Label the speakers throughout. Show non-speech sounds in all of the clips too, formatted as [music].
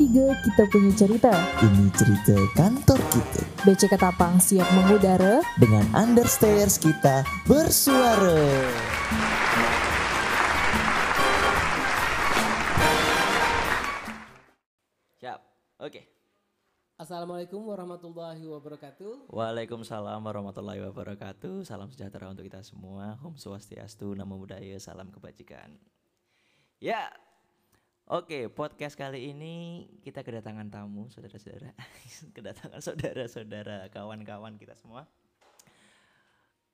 Speaker 1: bertiga kita punya cerita.
Speaker 2: Ini cerita kantor kita
Speaker 1: BC Ketapang siap mengudara.
Speaker 2: dengan understairs kita bersuara.
Speaker 3: Siap. Oke.
Speaker 4: Assalamualaikum warahmatullahi wabarakatuh.
Speaker 3: Waalaikumsalam warahmatullahi wabarakatuh. Salam sejahtera untuk kita semua. Om Swastiastu, Namo Buddhaya, salam kebajikan. Ya. Oke, podcast kali ini kita kedatangan tamu, saudara-saudara. [laughs] kedatangan saudara-saudara, kawan-kawan kita semua.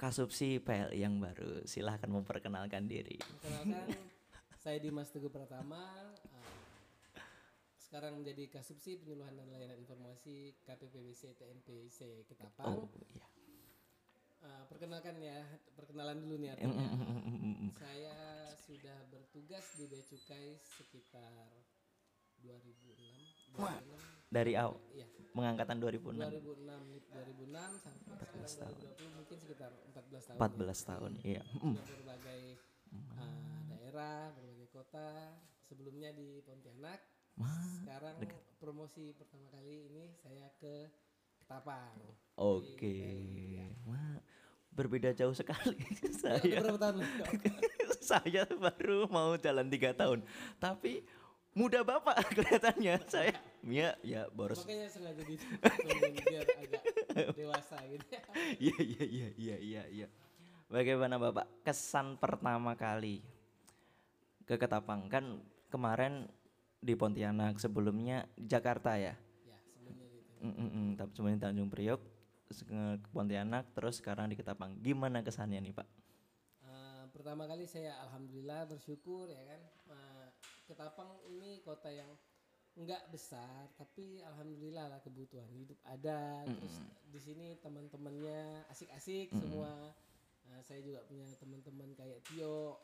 Speaker 3: Kasupsi PL yang baru. Silahkan memperkenalkan diri.
Speaker 4: Perkenalkan, [laughs] saya Dimas Teguh Pratama. sekarang menjadi Kasubsi Penyuluhan dan Layanan Informasi KPPBC TNPC Ketapang.
Speaker 3: Oh, iya.
Speaker 4: Eh, perkenalkan ya, perkenalan dulu nih artinya.
Speaker 3: mm, mm, mm.
Speaker 4: Saya sudah bertugas di Bea Cukai sekitar 2006.
Speaker 3: Wah,
Speaker 4: 2006
Speaker 3: Dari awal
Speaker 4: Iya,
Speaker 3: pengangkatan 2006.
Speaker 4: 2006 2006 sampai
Speaker 3: 14
Speaker 4: sekarang
Speaker 3: tahun.
Speaker 4: 2020 mungkin sekitar 14 tahun.
Speaker 3: 14
Speaker 4: ya.
Speaker 3: tahun, iya.
Speaker 4: Sudah berbagai uh, daerah, berbagai kota. Sebelumnya di Pontianak.
Speaker 3: Wah,
Speaker 4: Sekarang
Speaker 3: dekat.
Speaker 4: promosi pertama kali ini saya ke Ketapang.
Speaker 3: Oke. Wah, berbeda jauh sekali. [laughs]
Speaker 4: Ya, udah
Speaker 3: saya
Speaker 4: berapa tahun? [laughs]
Speaker 3: saya baru mau jalan tiga tahun, tapi muda bapak [laughs] kelihatannya. Saya ya ya boros.
Speaker 4: Makanya sengaja ditungguin biar agak dewasa gitu.
Speaker 3: Iya iya iya iya iya iya. Bagaimana bapak kesan pertama kali ke Ketapang kan kemarin di Pontianak sebelumnya Jakarta ya.
Speaker 4: ya, sebelumnya gitu.
Speaker 3: Mm, mm, tapi sebelumnya Tanjung Priok ke Pontianak terus sekarang di Ketapang. Gimana kesannya nih pak?
Speaker 4: Uh, pertama kali saya alhamdulillah bersyukur ya kan uh, Ketapang ini kota yang nggak besar tapi alhamdulillah lah kebutuhan hidup ada terus di sini teman-temannya asik-asik semua Uh, saya juga punya teman-teman kayak Tio.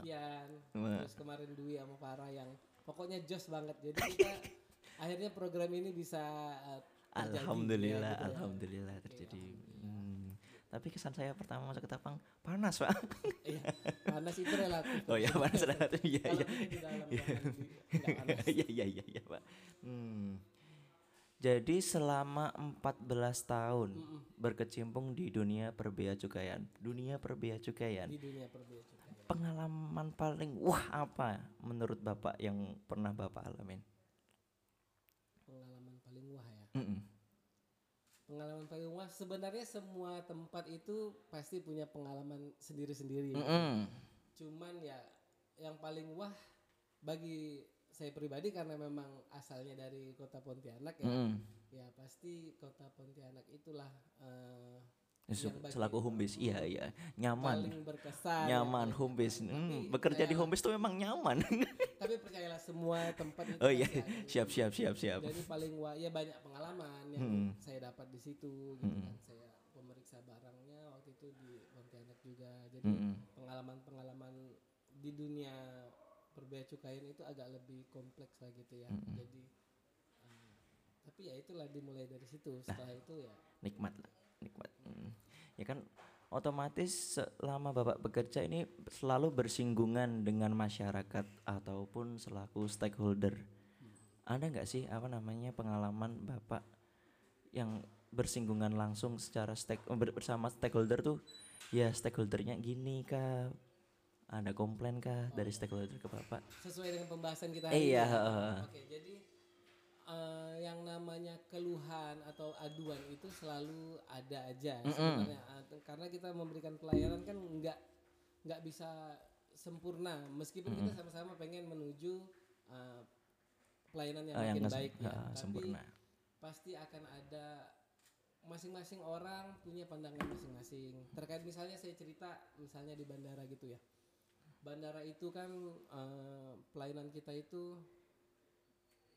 Speaker 4: Fian,
Speaker 3: Wah.
Speaker 4: terus kemarin Dwi sama Farah yang pokoknya jos banget jadi kita [laughs] akhirnya program ini bisa uh, terjadi,
Speaker 3: Alhamdulillah,
Speaker 4: ya, gitu ya.
Speaker 3: alhamdulillah terjadi. Hmm. Tapi kesan saya pertama masuk ke Tapang panas pak.
Speaker 4: Iya, panas itu relatif.
Speaker 3: Oh ya panas relatif iya iya. Iya iya iya iya pak. Hmm. Jadi selama 14 tahun berkecimpung di dunia perbea cukaian, dunia perbea cukaian.
Speaker 4: di dunia perbea.
Speaker 3: Pengalaman paling wah apa menurut bapak yang pernah bapak alamin?
Speaker 4: Pengalaman paling wah ya.
Speaker 3: Mm-mm.
Speaker 4: Pengalaman paling wah sebenarnya semua tempat itu pasti punya pengalaman sendiri-sendiri. ya.
Speaker 3: Mm-mm.
Speaker 4: Cuman ya yang paling wah bagi saya pribadi karena memang asalnya dari kota Pontianak ya.
Speaker 3: Mm-mm.
Speaker 4: Ya pasti kota Pontianak itulah bagi
Speaker 3: Selaku home base, iya iya nyaman.
Speaker 4: paling berkesan.
Speaker 3: nyaman
Speaker 4: ya.
Speaker 3: home base
Speaker 4: Tapi
Speaker 3: Hmm, bekerja di home base tuh memang nyaman [laughs]
Speaker 4: Tapi percayalah semua tempat itu
Speaker 3: oh iya siap siap siap siap
Speaker 4: Jadi paling wah ya banyak pengalaman yang
Speaker 3: Hmm.
Speaker 4: saya dapat di situ gitu
Speaker 3: Hmm.
Speaker 4: kan. Saya pemeriksa barangnya waktu itu di Pontianak juga. Jadi
Speaker 3: Mm-mm.
Speaker 4: pengalaman-pengalaman di dunia perbea cukai itu agak lebih kompleks lah gitu ya.
Speaker 3: Hmm.
Speaker 4: Jadi eh, tapi ya itulah dimulai dari situ.
Speaker 3: Nah.
Speaker 4: Setelah itu ya
Speaker 3: nikmat lah Hmm. Ya kan otomatis selama bapak bekerja ini selalu bersinggungan dengan masyarakat ataupun selaku stakeholder ada nggak sih apa namanya pengalaman bapak yang bersinggungan langsung secara stake ber- bersama stakeholder tuh ya stakeholdernya gini kah ada komplain kah dari stakeholder ke bapak
Speaker 4: sesuai dengan pembahasan kita
Speaker 3: Iya,
Speaker 4: ini.
Speaker 3: heeh.
Speaker 4: Oke, jadi eh, yang namanya keluhan atau aduan itu selalu ada aja sebenarnya Ah, karena kita memberikan pelayanan kan nggak nggak bisa sempurna meskipun kita sama-sama pengen menuju eh, pelayanan yang
Speaker 3: Ah, yang
Speaker 4: makin baik ya.
Speaker 3: ah,
Speaker 4: Tapi
Speaker 3: sempurna
Speaker 4: pasti akan ada masing-masing orang punya pandangan masing-masing. Terkait misalnya saya cerita misalnya di bandara gitu ya. Bandara itu kan eh, pelayanan kita itu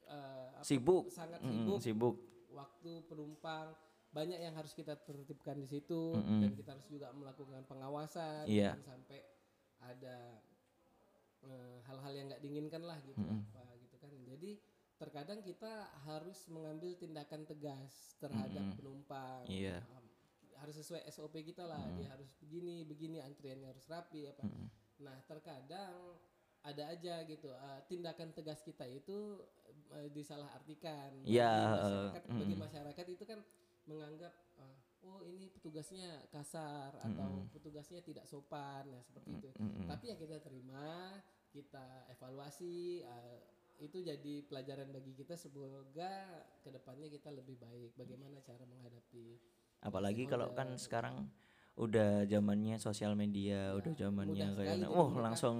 Speaker 4: eh, apa,
Speaker 3: sibuk
Speaker 4: sangat sibuk.
Speaker 3: sibuk
Speaker 4: Waktu penumpang banyak yang harus kita tertibkan di situ
Speaker 3: Mm-mm.
Speaker 4: dan kita harus juga melakukan pengawasan jangan sampai ada eh, hal-hal yang nggak diinginkan lah gitu
Speaker 3: Mm-mm.
Speaker 4: apa gitu kan. Jadi terkadang kita harus mengambil tindakan tegas terhadap
Speaker 3: Mm-mm.
Speaker 4: penumpang.
Speaker 3: Iya.
Speaker 4: Um, harus sesuai SOP kita lah. Dia harus begini, begini antriannya harus rapi apa.
Speaker 3: Mm-mm.
Speaker 4: Nah, terkadang ada aja gitu. Eh, tindakan tegas kita itu eh, disalahartikan.
Speaker 3: Ya,
Speaker 4: bagi masyarakat,
Speaker 3: eh,
Speaker 4: bagi
Speaker 3: mm.
Speaker 4: masyarakat itu kan menganggap eh, oh ini petugasnya kasar atau petugasnya tidak sopan ya seperti itu.
Speaker 3: Mm-mm.
Speaker 4: tapi ya kita terima kita evaluasi eh, itu jadi pelajaran bagi kita semoga ke depannya kita lebih baik. Bagaimana cara menghadapi
Speaker 3: apalagi kalau kan sekarang udah zamannya sosial media udah zamannya kayak
Speaker 4: sekali
Speaker 3: wah
Speaker 4: ditemukan.
Speaker 3: langsung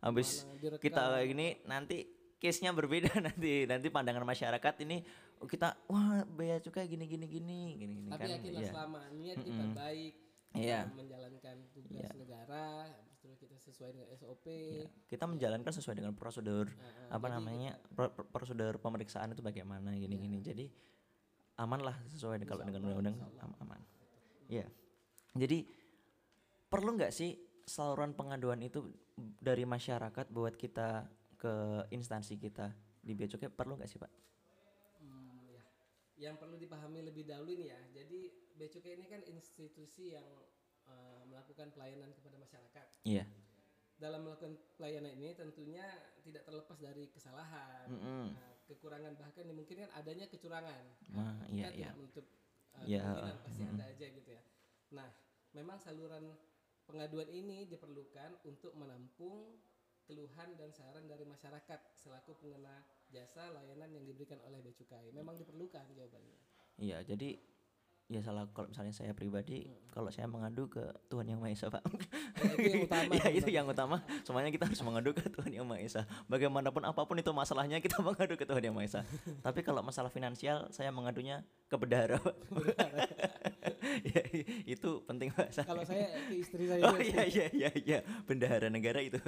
Speaker 3: habis kita kayak gini nanti case-nya berbeda [laughs] nanti nanti pandangan masyarakat ini oh, kita wah bea cukai gini gini gini gini gini
Speaker 4: tapi
Speaker 3: kan.
Speaker 4: yakinlah
Speaker 3: iya.
Speaker 4: selama niat kita baik
Speaker 3: Iya.
Speaker 4: dalam menjalankan tugas negara terus kita sesuai dengan SOP
Speaker 3: kita menjalankan sesuai dengan prosedur
Speaker 4: Nah,
Speaker 3: apa namanya pro- pro- prosedur pemeriksaan itu bagaimana gini gini.
Speaker 4: Iya.
Speaker 3: jadi aman lah sesuai dengan kalau dengan undang-undang am- aman ya jadi perlu nggak sih saluran pengaduan itu dari masyarakat buat kita ke instansi kita di bea cukai perlu nggak sih pak
Speaker 4: Hmm, ya. Yang perlu dipahami lebih dahulu ini ya. Jadi Bea Cukai ini kan institusi yang eh, melakukan pelayanan kepada masyarakat.
Speaker 3: iya
Speaker 4: Dalam melakukan pelayanan ini tentunya tidak terlepas dari kesalahan,
Speaker 3: Mm-mm.
Speaker 4: nah, kekurangan bahkan dimungkinkan adanya kecurangan. Kita
Speaker 3: iya
Speaker 4: tidak
Speaker 3: iya
Speaker 4: menutup eh,
Speaker 3: Iya,
Speaker 4: kemungkinan pasti ada aja gitu ya. Nah, memang saluran pengaduan ini diperlukan untuk menampung keluhan dan saran dari masyarakat selaku pengguna jasa layanan yang diberikan oleh Bea Cukai. Memang diperlukan jawabannya.
Speaker 3: iya jadi ya salah. Kalau misalnya saya pribadi kalau saya mengadu ke Tuhan yang Maha Esa pak.
Speaker 4: Ya, itu yang [laughs] utama.
Speaker 3: ya itu yang utama. Semuanya kita harus mengadu ke Tuhan yang Maha Esa. Bagaimanapun apa pun itu masalahnya kita [laughs] mengadu ke Tuhan yang Maha Esa. Tapi kalau masalah finansial saya mengadunya ke bendahara Pak. [laughs] ya, itu penting pak.
Speaker 4: Kalau saya ke istri saya
Speaker 3: oh iya iya iya iya. Bendahara negara itu.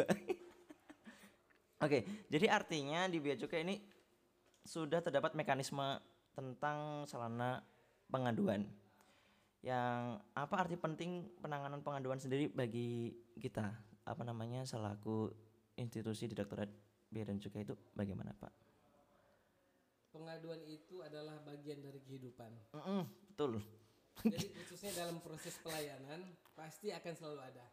Speaker 3: Oke, jadi artinya di bea cukai ini sudah terdapat mekanisme tentang sarana pengaduan. Yang apa arti penting penanganan pengaduan sendiri bagi kita? Apa namanya selaku institusi Direktorat Bea dan Cukai itu bagaimana, Pak?
Speaker 4: Pengaduan itu adalah bagian dari kehidupan.
Speaker 3: Mm-mm, betul.
Speaker 4: Jadi khususnya dalam proses pelayanan pasti akan selalu ada.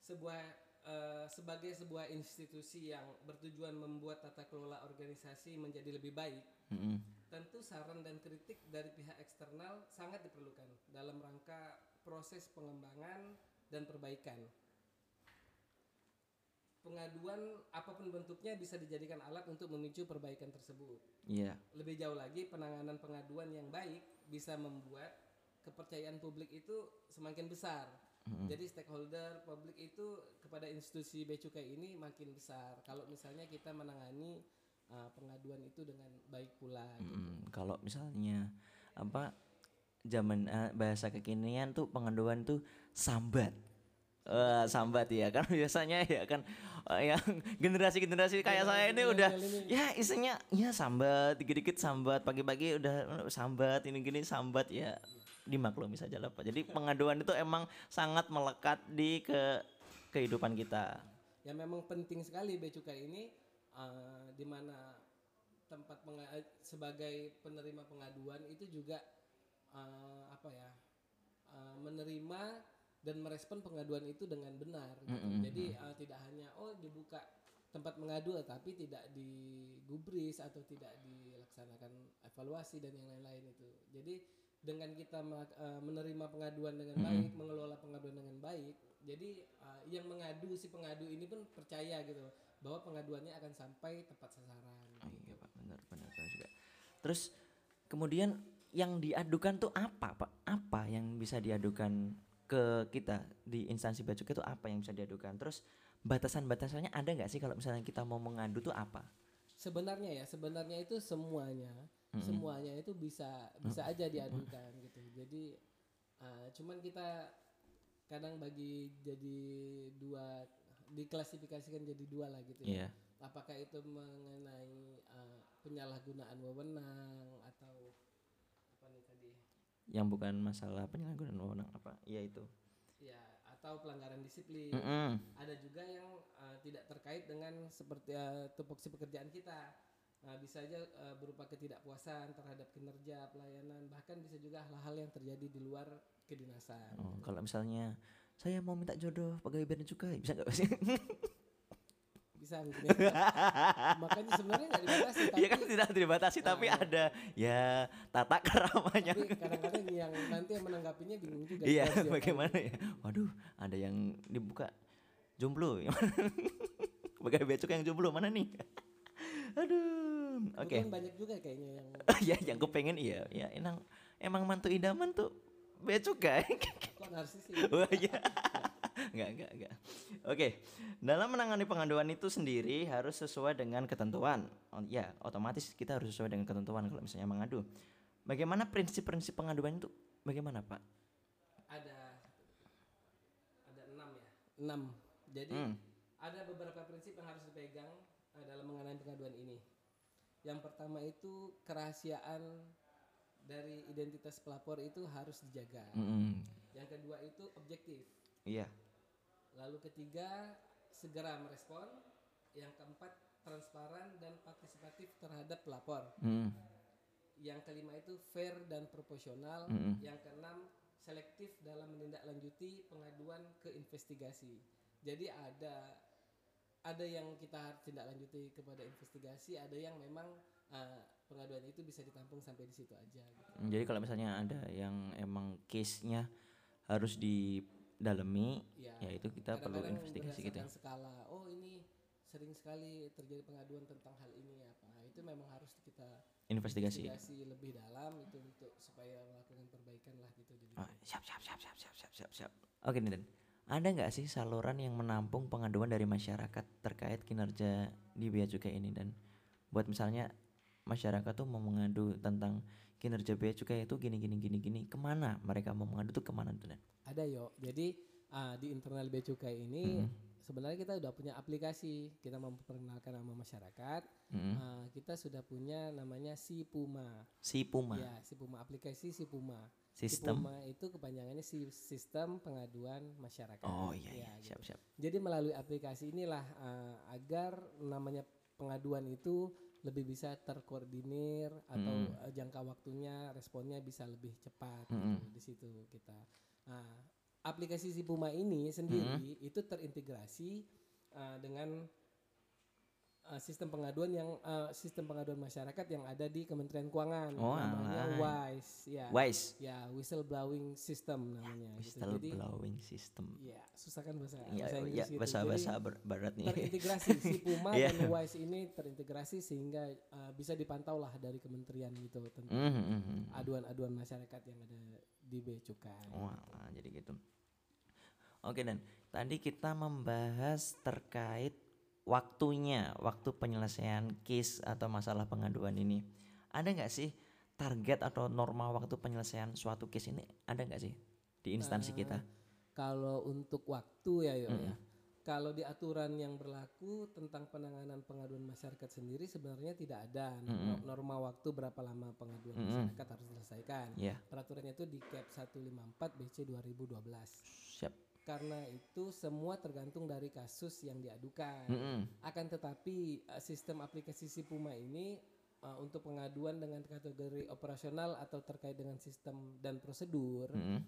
Speaker 4: Sebuah eh, sebagai sebuah institusi yang bertujuan membuat tata kelola organisasi menjadi lebih baik,
Speaker 3: Mm-mm.
Speaker 4: Tentu saran dan kritik dari pihak eksternal sangat diperlukan dalam rangka proses pengembangan dan perbaikan. Pengaduan apa pun bentuknya bisa dijadikan alat untuk memicu perbaikan tersebut.
Speaker 3: Iya.
Speaker 4: Lebih jauh lagi, penanganan pengaduan yang baik bisa membuat kepercayaan publik itu semakin besar. Jadi stakeholder publik itu kepada institusi Bea Cukai ini makin besar. Kalau misalnya kita menangani uh, pengaduan itu dengan baik pula. gitu.
Speaker 3: Mm, kalau misalnya apa zaman eh, bahasa kekinian tuh pengaduan tuh sambat. Eh, sambat ya kan [laughs] biasanya ya kan eh, yang generasi-generasi kayak saya ini udah ya isinya ya sambat dikit-dikit sambat pagi-pagi udah sambat ini gini sambat ya dimaklumi saja lah Pak. Jadi [laughs] pengaduan itu emang sangat melekat di ke kehidupan kita.
Speaker 4: Ya memang penting sekali Bea Cukai ini uh, di mana tempat eh, sebagai penerima pengaduan itu juga uh, apa ya uh, menerima dan merespon pengaduan itu dengan benar. gitu. Jadi uh, tidak hanya oh dibuka tempat mengadu tapi tidak digubris atau tidak dilaksanakan evaluasi dan yang lain-lain itu. Jadi dengan kita eh, menerima pengaduan dengan baik, mengelola pengaduan dengan baik, jadi eh, yang mengadu si pengadu ini pun percaya gitu bahwa pengaduannya akan sampai tepat sasaran.
Speaker 3: Oh iya pak, benar benar juga. Terus kemudian yang diadukan tuh apa pak? Apa yang bisa diadukan ke kita di instansi bea cukai itu apa yang bisa diadukan? Terus batasan-batasannya ada nggak sih kalau misalnya kita mau mengadu tuh apa?
Speaker 4: Sebenarnya ya, sebenarnya itu semuanya, semuanya itu bisa bisa aja diadukan gitu. Jadi eh, cuman kita kadang bagi jadi dua diklasifikasikan jadi dua lah gitu ya.
Speaker 3: Iya.
Speaker 4: Apakah itu mengenai eh, penyalahgunaan wewenang atau apa nih tadi?
Speaker 3: Yang bukan masalah penyalahgunaan wewenang apa? Iya itu.
Speaker 4: Ya, atau pelanggaran disiplin.
Speaker 3: Mm-mm.
Speaker 4: Ada juga yang uh, tidak terkait dengan seperti uh, tupoksi pekerjaan kita. Nah, bisa aja uh, berupa ketidakpuasan terhadap kinerja pelayanan, bahkan bisa juga hal-hal yang terjadi di luar kedinasan.
Speaker 3: Oh, kalau misalnya saya mau minta jodoh pegawai bea dan cukai bisa nggak sih? [laughs]
Speaker 4: bisa mungkin [laughs] ya. makanya sebenarnya nggak dibatasi tapi
Speaker 3: Iya kan tidak dibatasi tapi ada ya tata keramanya.
Speaker 4: tapi kadang-kadang yang nanti yang menanggapinya bingung juga
Speaker 3: Iya, bagaimana ya? Waduh, ada yang dibuka jomblo. [laughs] Bagai becuk yang jomblo mana nih? Aduh. Oke.
Speaker 4: Kebetulan banyak juga kayaknya yang [laughs]
Speaker 3: ya yang gue pengen iya, ya emang emang mantu idaman tuh becuk guys.
Speaker 4: kok narsis sih
Speaker 3: Wah iya. Enggak, enggak, enggak. Oke, dalam menangani pengaduan itu sendiri harus sesuai dengan ketentuan. Oh, ya, otomatis kita harus sesuai dengan ketentuan kalau misalnya mengadu. Bagaimana prinsip-prinsip pengaduan itu? Bagaimana, Pak?
Speaker 4: ada ada enam ya enam jadi
Speaker 3: Hmm.
Speaker 4: ada beberapa prinsip yang harus dipegang dalam mengenai pengaduan ini yang pertama itu kerahasiaan dari identitas pelapor itu harus dijaga
Speaker 3: Mm-mm.
Speaker 4: yang kedua itu objektif
Speaker 3: Iya.
Speaker 4: lalu ketiga segera merespon yang keempat transparan dan partisipatif terhadap pelapor
Speaker 3: Mm.
Speaker 4: yang kelima itu fair dan proporsional
Speaker 3: Mm-mm.
Speaker 4: yang keenam selektif dalam menindaklanjuti pengaduan ke investigasi jadi ada ada yang kita tindak lanjuti kepada investigasi ada yang memang uh, pengaduan itu bisa ditampung sampai di situ aja gitu.
Speaker 3: Jadi kalau misalnya ada yang emang case-nya harus didalemi,
Speaker 4: Ya,
Speaker 3: ya itu kita perlu investigasi gitu. ya.
Speaker 4: skala oh ini sering sekali terjadi pengaduan tentang hal ini apa itu memang harus kita
Speaker 3: Investigasi.
Speaker 4: investigasi lebih dalam itu untuk supaya melakukan perbaikan lah gitu jadi
Speaker 3: Oh, siap, siap, siap, siap, siap, siap, siap, siap. Oke nih Dan, ada nggak sih saluran yang menampung pengaduan dari masyarakat terkait kinerja di bea cukai ini dan buat misalnya masyarakat tuh mau mengadu tentang kinerja bea cukai itu gini gini gini gini ke mana mereka mau mengadu tuh ke mana tuh Dan?
Speaker 4: Ada yo. Jadi ah, di internal Bea Cukai ini sebenarnya kita udah punya aplikasi. Kita memperkenalkan sama masyarakat.
Speaker 3: Mm-mm.
Speaker 4: Ah, kita sudah punya namanya Si Puma.
Speaker 3: Si Puma,
Speaker 4: Ya, Si Puma aplikasi Si Puma.
Speaker 3: sistem.
Speaker 4: Si Puma itu kepanjangannya si sistem pengaduan masyarakat.
Speaker 3: Oh iya, iya,
Speaker 4: Ya,
Speaker 3: siap,
Speaker 4: gitu.
Speaker 3: siap.
Speaker 4: Jadi melalui aplikasi inilah ah, agar namanya pengaduan itu lebih bisa terkoordinir atau
Speaker 3: Mm.
Speaker 4: eh, jangka waktunya responnya bisa lebih cepat gitu, di situ kita. Nah, aplikasi si Puma ini sendiri itu terintegrasi uh, dengan uh, sistem pengaduan yang uh, sistem pengaduan masyarakat yang ada di Kementerian Keuangan
Speaker 3: Oh,
Speaker 4: namanya
Speaker 3: alah.
Speaker 4: WISE ya.
Speaker 3: Wise,
Speaker 4: Ya, whistleblowing system namanya gitu. Jadi
Speaker 3: whistleblowing system.
Speaker 4: ya, susah kan bahasa
Speaker 3: Ya,
Speaker 4: bahasa Inggris
Speaker 3: ya
Speaker 4: gitu.
Speaker 3: bahasa bahasa barat nih.
Speaker 4: terintegrasi si [laughs] Puma
Speaker 3: Iya.
Speaker 4: dan WISE ini terintegrasi sehingga uh, bisa dipantau lah dari kementerian gitu tentang
Speaker 3: Mhm, mhm.
Speaker 4: aduan-aduan masyarakat yang ada di Bea Cukai.
Speaker 3: Wah, jadi gitu. Oke dan tadi kita membahas terkait waktunya, waktu penyelesaian case atau masalah pengaduan ini. Ada nggak sih target atau norma waktu penyelesaian suatu case ini? Ada nggak sih di instansi kita?
Speaker 4: Kalau untuk waktu ya, Yo, ya. Kalau di aturan yang berlaku tentang penanganan pengaduan masyarakat sendiri sebenarnya tidak ada norma, norma waktu berapa lama pengaduan masyarakat harus diselesaikan.
Speaker 3: Ya,
Speaker 4: Peraturannya itu di Cap 154 BC 2012.
Speaker 3: siap.
Speaker 4: Karena itu semua tergantung dari kasus yang diadukan.
Speaker 3: Mm-mm.
Speaker 4: Akan tetapi eh, sistem aplikasi si Puma ini eh, untuk pengaduan dengan kategori operasional atau terkait dengan sistem dan prosedur
Speaker 3: Mm-mm.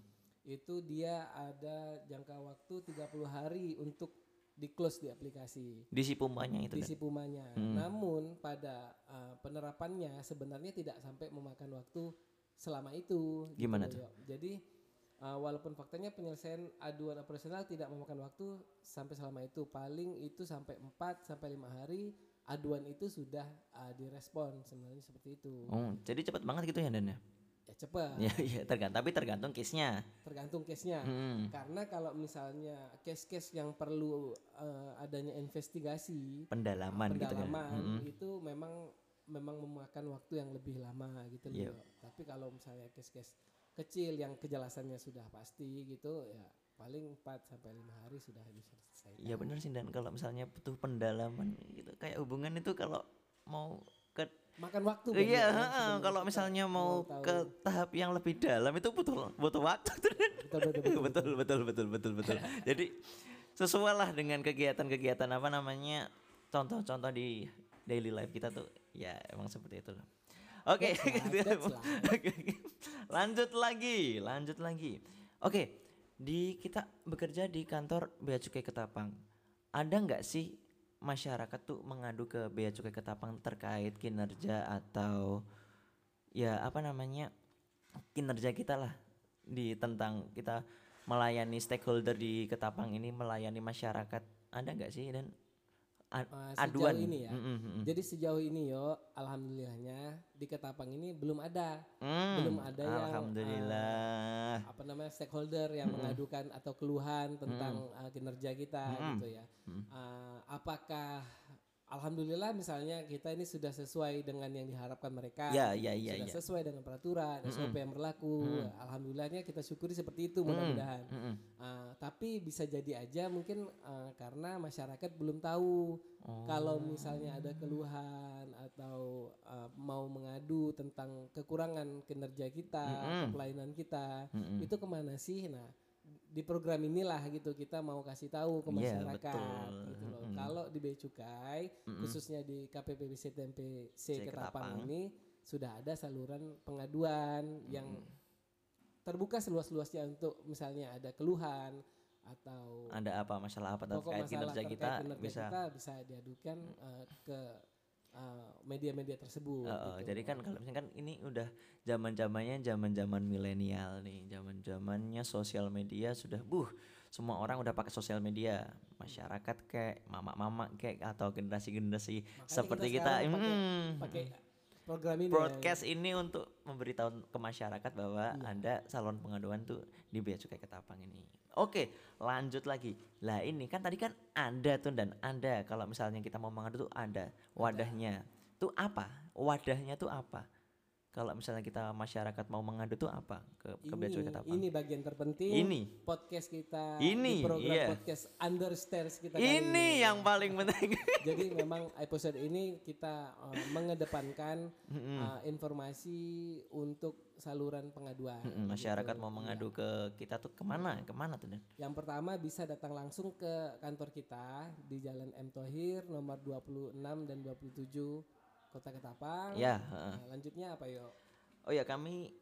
Speaker 4: itu dia ada jangka waktu 30 hari untuk di close di aplikasi
Speaker 3: Di si pumanya itu.
Speaker 4: di
Speaker 3: Dan.
Speaker 4: si Pumanya. Namun pada uh, penerapannya sebenarnya tidak sampai memakan waktu selama itu. gitu
Speaker 3: Gimana
Speaker 4: loh,
Speaker 3: tuh?
Speaker 4: Yo. Jadi uh, walaupun faktanya penyelesaian aduan operasional tidak memakan waktu sampai selama itu, paling itu sampai 4 sampai lima hari aduan itu sudah uh, direspon sebenarnya seperti itu.
Speaker 3: Oh, jadi cepat banget gitu ya Dan ya?
Speaker 4: Ya cepat. [laughs]
Speaker 3: Ya, ya tergantung. Tapi tergantung case-nya.
Speaker 4: tergantung case-nya.
Speaker 3: Mm.
Speaker 4: Karena kalau misalnya case-case yang perlu eh, adanya investigasi,
Speaker 3: Pendalaman, gitu kan.
Speaker 4: pendalaman itu memang memang memakan waktu yang lebih lama gitu
Speaker 3: Iya.
Speaker 4: loh. Tapi kalau misalnya case-case kecil yang kejelasannya sudah pasti gitu ya paling 4 sampai 5 hari sudah bisa selesai.
Speaker 3: Iya bener sih dan. Kalau misalnya butuh pendalaman gitu kayak hubungan itu kalau mau ke
Speaker 4: Makan waktu
Speaker 3: iya
Speaker 4: ya,
Speaker 3: kalau misalnya mau ke tahap yang lebih dalam itu butuh butuh waktu [laughs]
Speaker 4: betul betul, betul.
Speaker 3: betul. Betul betul betul betul [laughs] jadi sesuai lah dengan kegiatan-kegiatan apa namanya contoh-contoh di daily life kita tuh ya emang seperti itu loh oke [laughs] gitu. Oke, lanjut lagi lanjut lagi. Oke di kita bekerja di kantor bea cukai ketapang. Ada nggak sih masyarakat tuh mengadu ke Bea Cukai Ketapang terkait kinerja atau ya apa namanya kinerja kita lah di tentang kita melayani stakeholder di Ketapang ini melayani masyarakat. Ada nggak sih? Dan
Speaker 4: Uh,
Speaker 3: aduan
Speaker 4: sejauh ini ya.
Speaker 3: Mm, mm, mm.
Speaker 4: Jadi sejauh ini yo, alhamdulillahnya di Ketapang ini belum ada.
Speaker 3: Hmm,
Speaker 4: belum ada yang, uh, apa namanya stakeholder yang mengadukan atau keluhan tentang uh, kinerja kita gitu ya. Uh, apakah alhamdulillah misalnya kita ini sudah sesuai dengan yang diharapkan mereka.
Speaker 3: Ya, ya, ya,
Speaker 4: sudah
Speaker 3: ya.
Speaker 4: sesuai dengan peraturan SOP yang berlaku. Alhamdulillahnya kita syukuri seperti itu mudah-mudahan.
Speaker 3: Mm-mm.
Speaker 4: Uh, tapi bisa jadi aja mungkin uh, karena masyarakat belum tahu
Speaker 3: Oh.
Speaker 4: kalau misalnya ada keluhan atau uh, mau mengadu tentang kekurangan kinerja kita, pelayanan kita, itu ke mana sih? Nah, di program inilah gitu kita mau kasih tahu ke
Speaker 3: Iya,
Speaker 4: masyarakat
Speaker 3: betul.
Speaker 4: gitu loh. Kalau di Bea Cukai, khususnya di KPPBC Tempe C
Speaker 3: C
Speaker 4: Ketapang ini sudah ada saluran pengaduan yang terbuka seluas-luasnya untuk misalnya ada keluhan atau
Speaker 3: ada apa masalah apa terkait kinerja
Speaker 4: terkait
Speaker 3: kita
Speaker 4: kinerja
Speaker 3: bisa
Speaker 4: kita bisa diadukan uh, ke uh, media-media tersebut.
Speaker 3: Uh, uh,
Speaker 4: gitu.
Speaker 3: jadi kan kalau misalkan ini udah zaman zamannya zaman zaman milenial nih zaman zamannya sosial media sudah buh semua orang udah pakai sosial media masyarakat kayak mama-mama kayak atau generasi-generasi seperti kita, hmm,
Speaker 4: pakai program ini ya.
Speaker 3: broadcast ini untuk memberitahu ke masyarakat bahwa
Speaker 4: Iya.
Speaker 3: ada salon pengaduan tuh di Bea Cukai Ketapang ini. Oke, lanjut lagi. Lah ini kan tadi kan ada tuh dan ada kalau misalnya kita mau mengadu tuh ada wadahnya. Tuh apa? Wadahnya tuh apa? Kalau misalnya kita masyarakat mau mengadu tuh apa ke ke
Speaker 4: ini,
Speaker 3: Ketapang?
Speaker 4: ini bagian terpenting
Speaker 3: Ini.
Speaker 4: podcast kita
Speaker 3: Ini,
Speaker 4: di program
Speaker 3: iya.
Speaker 4: podcast Understairs kita
Speaker 3: Ini yang paling penting. [laughs]
Speaker 4: Jadi memang episode ini kita uh, mengedepankan uh, informasi untuk saluran pengaduan.
Speaker 3: Mm, masyarakat
Speaker 4: gitu.
Speaker 3: mau mengadu ke kita tuh ke mana? Ke mana tuh Dan?
Speaker 4: Yang pertama bisa datang langsung ke kantor kita di Jalan M Tohir nomor 26 dan 27 Kota Ketapang.
Speaker 3: Ya, heeh.
Speaker 4: Nah, lanjutnya apa yo?
Speaker 3: Oh ya kami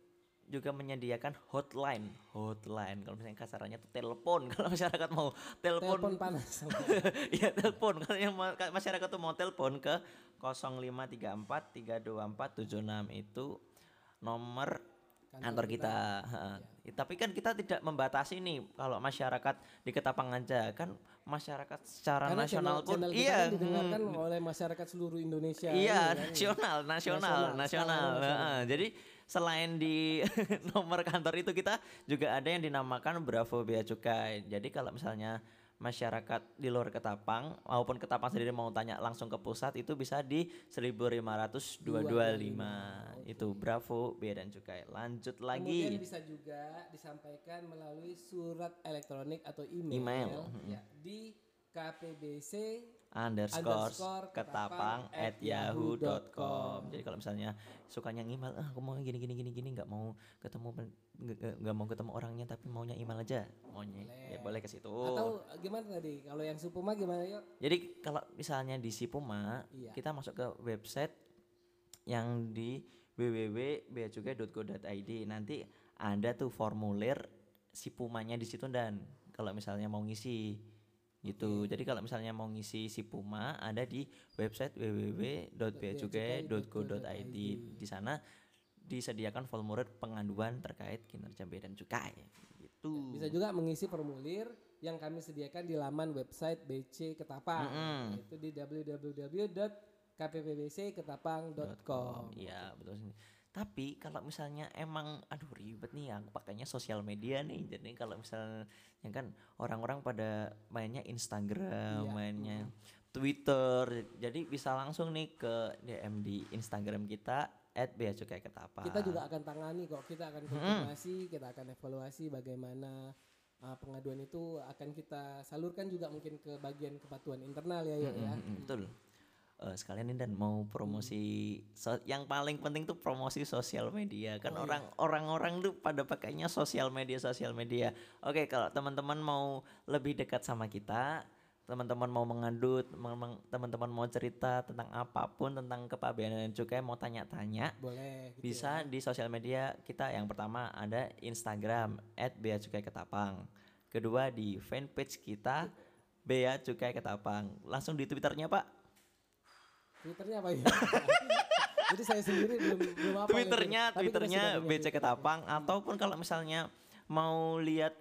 Speaker 3: juga menyediakan hotline, hotline. Kalau misalnya kasarannya tuh telepon. [laughs] Kalau masyarakat mau
Speaker 4: Telepon
Speaker 3: telepon,
Speaker 4: panas. [laughs]
Speaker 3: Iya telepon. Kalau yang ma- ka- masyarakat tuh mau telepon ke 0534 324 76 itu nomor kantor, kita. Heeh. Tapi kan kita tidak membatasi nih kalau masyarakat di Ketapang aja kan masyarakat secara
Speaker 4: Karena
Speaker 3: nasional
Speaker 4: channel,
Speaker 3: pun
Speaker 4: channel kita
Speaker 3: iya
Speaker 4: kan didengarkan
Speaker 3: mm,
Speaker 4: oleh masyarakat seluruh Indonesia.
Speaker 3: Iya,
Speaker 4: ini kan.
Speaker 3: nasional, nasional,
Speaker 4: Nasional,
Speaker 3: nasional.
Speaker 4: nasional.
Speaker 3: Heeh. Jadi selain di [laughs] nomor kantor itu kita juga ada yang dinamakan Bravo Bea Cukai. Jadi kalau misalnya masyarakat di luar Ketapang maupun Ketapang sendiri mau tanya langsung ke pusat itu bisa di 15225 itu Bravo Bea dan Cukai. Lanjut
Speaker 4: Kemudian
Speaker 3: lagi.
Speaker 4: bisa juga disampaikan melalui surat elektronik atau email,
Speaker 3: Email,
Speaker 4: ya, di KPBC
Speaker 3: underscore
Speaker 4: underscore
Speaker 3: ketapang at yahoo.com jadi kalau misalnya sukanya email ah aku mau gini gini gini gini nggak mau ketemu nggak- mau ketemu orangnya tapi maunya email aja maunya. Ya boleh. ke situ.
Speaker 4: Atau gimana tadi? Kalau yang Supuma gimana yuk?
Speaker 3: jadi kalau misalnya di Sipuma
Speaker 4: Iya.
Speaker 3: kita masuk ke website yang di www.beacukai.go.id nanti ada tuh formulir Sipumanya di situ dan. Kalau misalnya mau ngisi gitu. Jadi kalau misalnya mau ngisi Sipuma ada di website www.beacukai.go.id. Di sana disediakan formulir pengaduan terkait kinerja bea dan cukai gitu.
Speaker 4: Bisa juga mengisi formulir yang kami sediakan di laman website BC Ketapang yaitu di www.kppbcketapang.com.
Speaker 3: Iya betul sih. Tapi kalau misalnya emang aduh ribet nih yang pakainya sosial media nih. Jadi kalau misalnya kan orang-orang pada mainnya Instagram,
Speaker 4: Iya.
Speaker 3: mainnya Twitter. Jadi bisa langsung nih ke DM di Instagram kita @beacukai_ketapang.
Speaker 4: Kita juga akan tangani kok. Kita akan konfirmasi, kita akan evaluasi bagaimana uh, pengaduan itu akan kita salurkan juga mungkin ke bagian kepatuhan internal ya, ya.
Speaker 3: Mm, betul. Eh, sekalian ini dan mau promosi so- yang paling penting tuh promosi sosial media. Kan orang orang-orang tuh pada pakainya sosial media sosial media. Oke kalau teman-teman mau lebih dekat sama kita teman-teman mau mengadu teman- teman-teman mau cerita tentang apa pun tentang kepabeanan dan cukai mau tanya-tanya
Speaker 4: Boleh gitu
Speaker 3: bisa di sosial media kita. Yang pertama ada Instagram @beacukai_ketapang kedua di fanpage kita Bea Cukai Ketapang. Langsung di Twitternya Pak.
Speaker 4: Twitternya apa ya? [laughs] Jadi saya sendiri belum belum apa.
Speaker 3: Twitternya, Twitternya BC Ketapang ataupun kalau misalnya mau lihat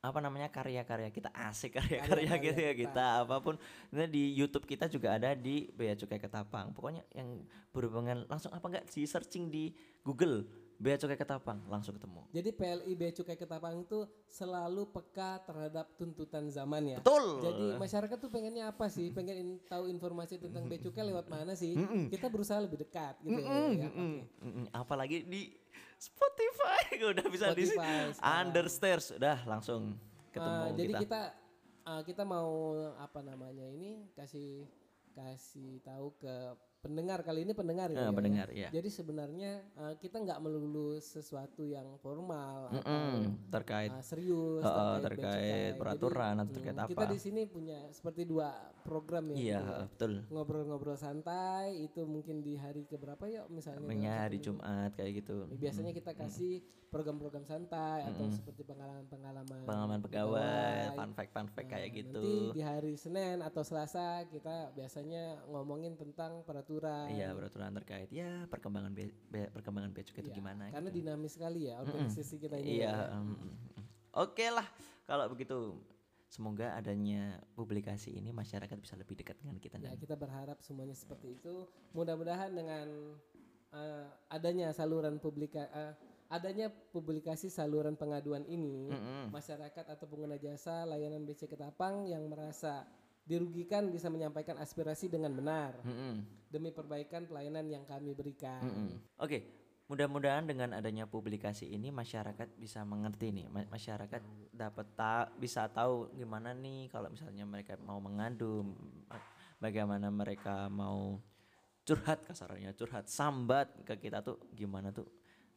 Speaker 3: apa namanya karya-karya kita asik karya-karya
Speaker 4: Karya-karya
Speaker 3: gitu ya
Speaker 4: kita.
Speaker 3: kita apa pun ini di YouTube kita juga ada di Bea Cukai Ketapang pokoknya yang berhubungan langsung apa enggak di searching di Google Bea Cukai Ketapang langsung ketemu
Speaker 4: Jadi PLI Bea Cukai Ketapang itu selalu peka terhadap tuntutan zaman ya.
Speaker 3: betul
Speaker 4: Jadi masyarakat tuh pengennya apa sih? Pengen in- tahu informasi tentang bea cukai lewat mana sih? Kita berusaha lebih dekat gitu ya. ya.
Speaker 3: Mm-mm, mm-mm. apalagi di Spotify [laughs] udah bisa di
Speaker 4: Spotify sekarang.
Speaker 3: Understairs udah langsung ketemu
Speaker 4: Uh, jadi
Speaker 3: kita.
Speaker 4: kita uh, kita mau apa namanya ini kasih kasih tahu ke pendengar kali ini pendengar
Speaker 3: Eh,
Speaker 4: ya.
Speaker 3: pendengar, ya.
Speaker 4: Jadi sebenarnya uh, kita nggak melulu sesuatu yang formal atau
Speaker 3: Mm-mm, terkait
Speaker 4: uh, serius
Speaker 3: Heeh,
Speaker 4: bea
Speaker 3: terkait
Speaker 4: cukai.
Speaker 3: peraturan
Speaker 4: Jadi,
Speaker 3: atau terkait
Speaker 4: mm, Kita
Speaker 3: apa.
Speaker 4: di sini punya seperti dua program ya.
Speaker 3: iya
Speaker 4: gitu ya.
Speaker 3: betul
Speaker 4: Ngobrol-ngobrol santai itu mungkin di hari keberapa ya misalnya satu
Speaker 3: hari. Jumat kayak gitu
Speaker 4: Ya, Biasanya kita kasih program-program santai atau seperti pengalaman-pengalaman
Speaker 3: pengalaman pegawai fun fact fun fact kayak
Speaker 4: Nah,
Speaker 3: gitu
Speaker 4: Nanti di hari Senin atau Selasa kita biasanya ngomongin tentang peraturan.
Speaker 3: Iya peraturan terkait ya perkembangan be, be- perkembangan bea cukai itu
Speaker 4: Iya,
Speaker 3: gimana
Speaker 4: Karena
Speaker 3: gitu.
Speaker 4: dinamis sekali ya organisasi kita ini.
Speaker 3: iya
Speaker 4: ya.
Speaker 3: mm, mm, mm. oke lah kalau begitu semoga adanya publikasi ini masyarakat bisa lebih dekat dengan kita
Speaker 4: Ya,
Speaker 3: dan
Speaker 4: kita berharap semuanya seperti itu. Mudah-mudahan dengan eh, adanya saluran publika eh, adanya publikasi saluran pengaduan ini,
Speaker 3: Mm-mm.
Speaker 4: masyarakat atau pengguna jasa layanan BC Ketapang yang merasa dirugikan bisa menyampaikan aspirasi dengan benar
Speaker 3: Mm-mm.
Speaker 4: demi perbaikan pelayanan yang kami berikan.
Speaker 3: Mm-mm. Oke, mudah-mudahan dengan adanya publikasi ini masyarakat bisa mengerti nih, ma- masyarakat dapat ta- bisa tahu gimana nih kalau misalnya mereka mau mengadu, ma- bagaimana mereka mau curhat kasarnya, curhat sambat ke kita tuh gimana tuh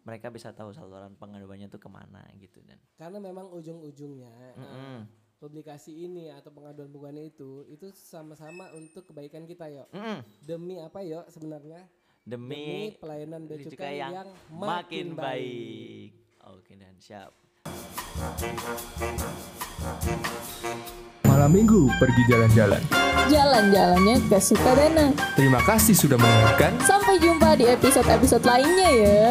Speaker 3: mereka bisa tahu saluran pengaduannya tuh ke mana gitu dan
Speaker 4: Karena memang ujung-ujungnya eh,
Speaker 3: Mm-mm.
Speaker 4: Publikasi ini atau pengaduan pengaduan itu itu sama-sama untuk kebaikan kita yo.
Speaker 3: Mm-mm.
Speaker 4: Demi apa yo sebenarnya?
Speaker 3: demi,
Speaker 4: pelayanan bea
Speaker 3: cukai
Speaker 4: yang,
Speaker 3: yang
Speaker 4: makin
Speaker 3: makin
Speaker 4: baik.
Speaker 3: baik. Oke dan siap.
Speaker 5: Malam minggu pergi jalan-jalan.
Speaker 1: Jalan-jalannya ke Sukadana.
Speaker 5: Terima kasih sudah mendengarkan.
Speaker 1: Sampai jumpa di episode-episode lainnya ya.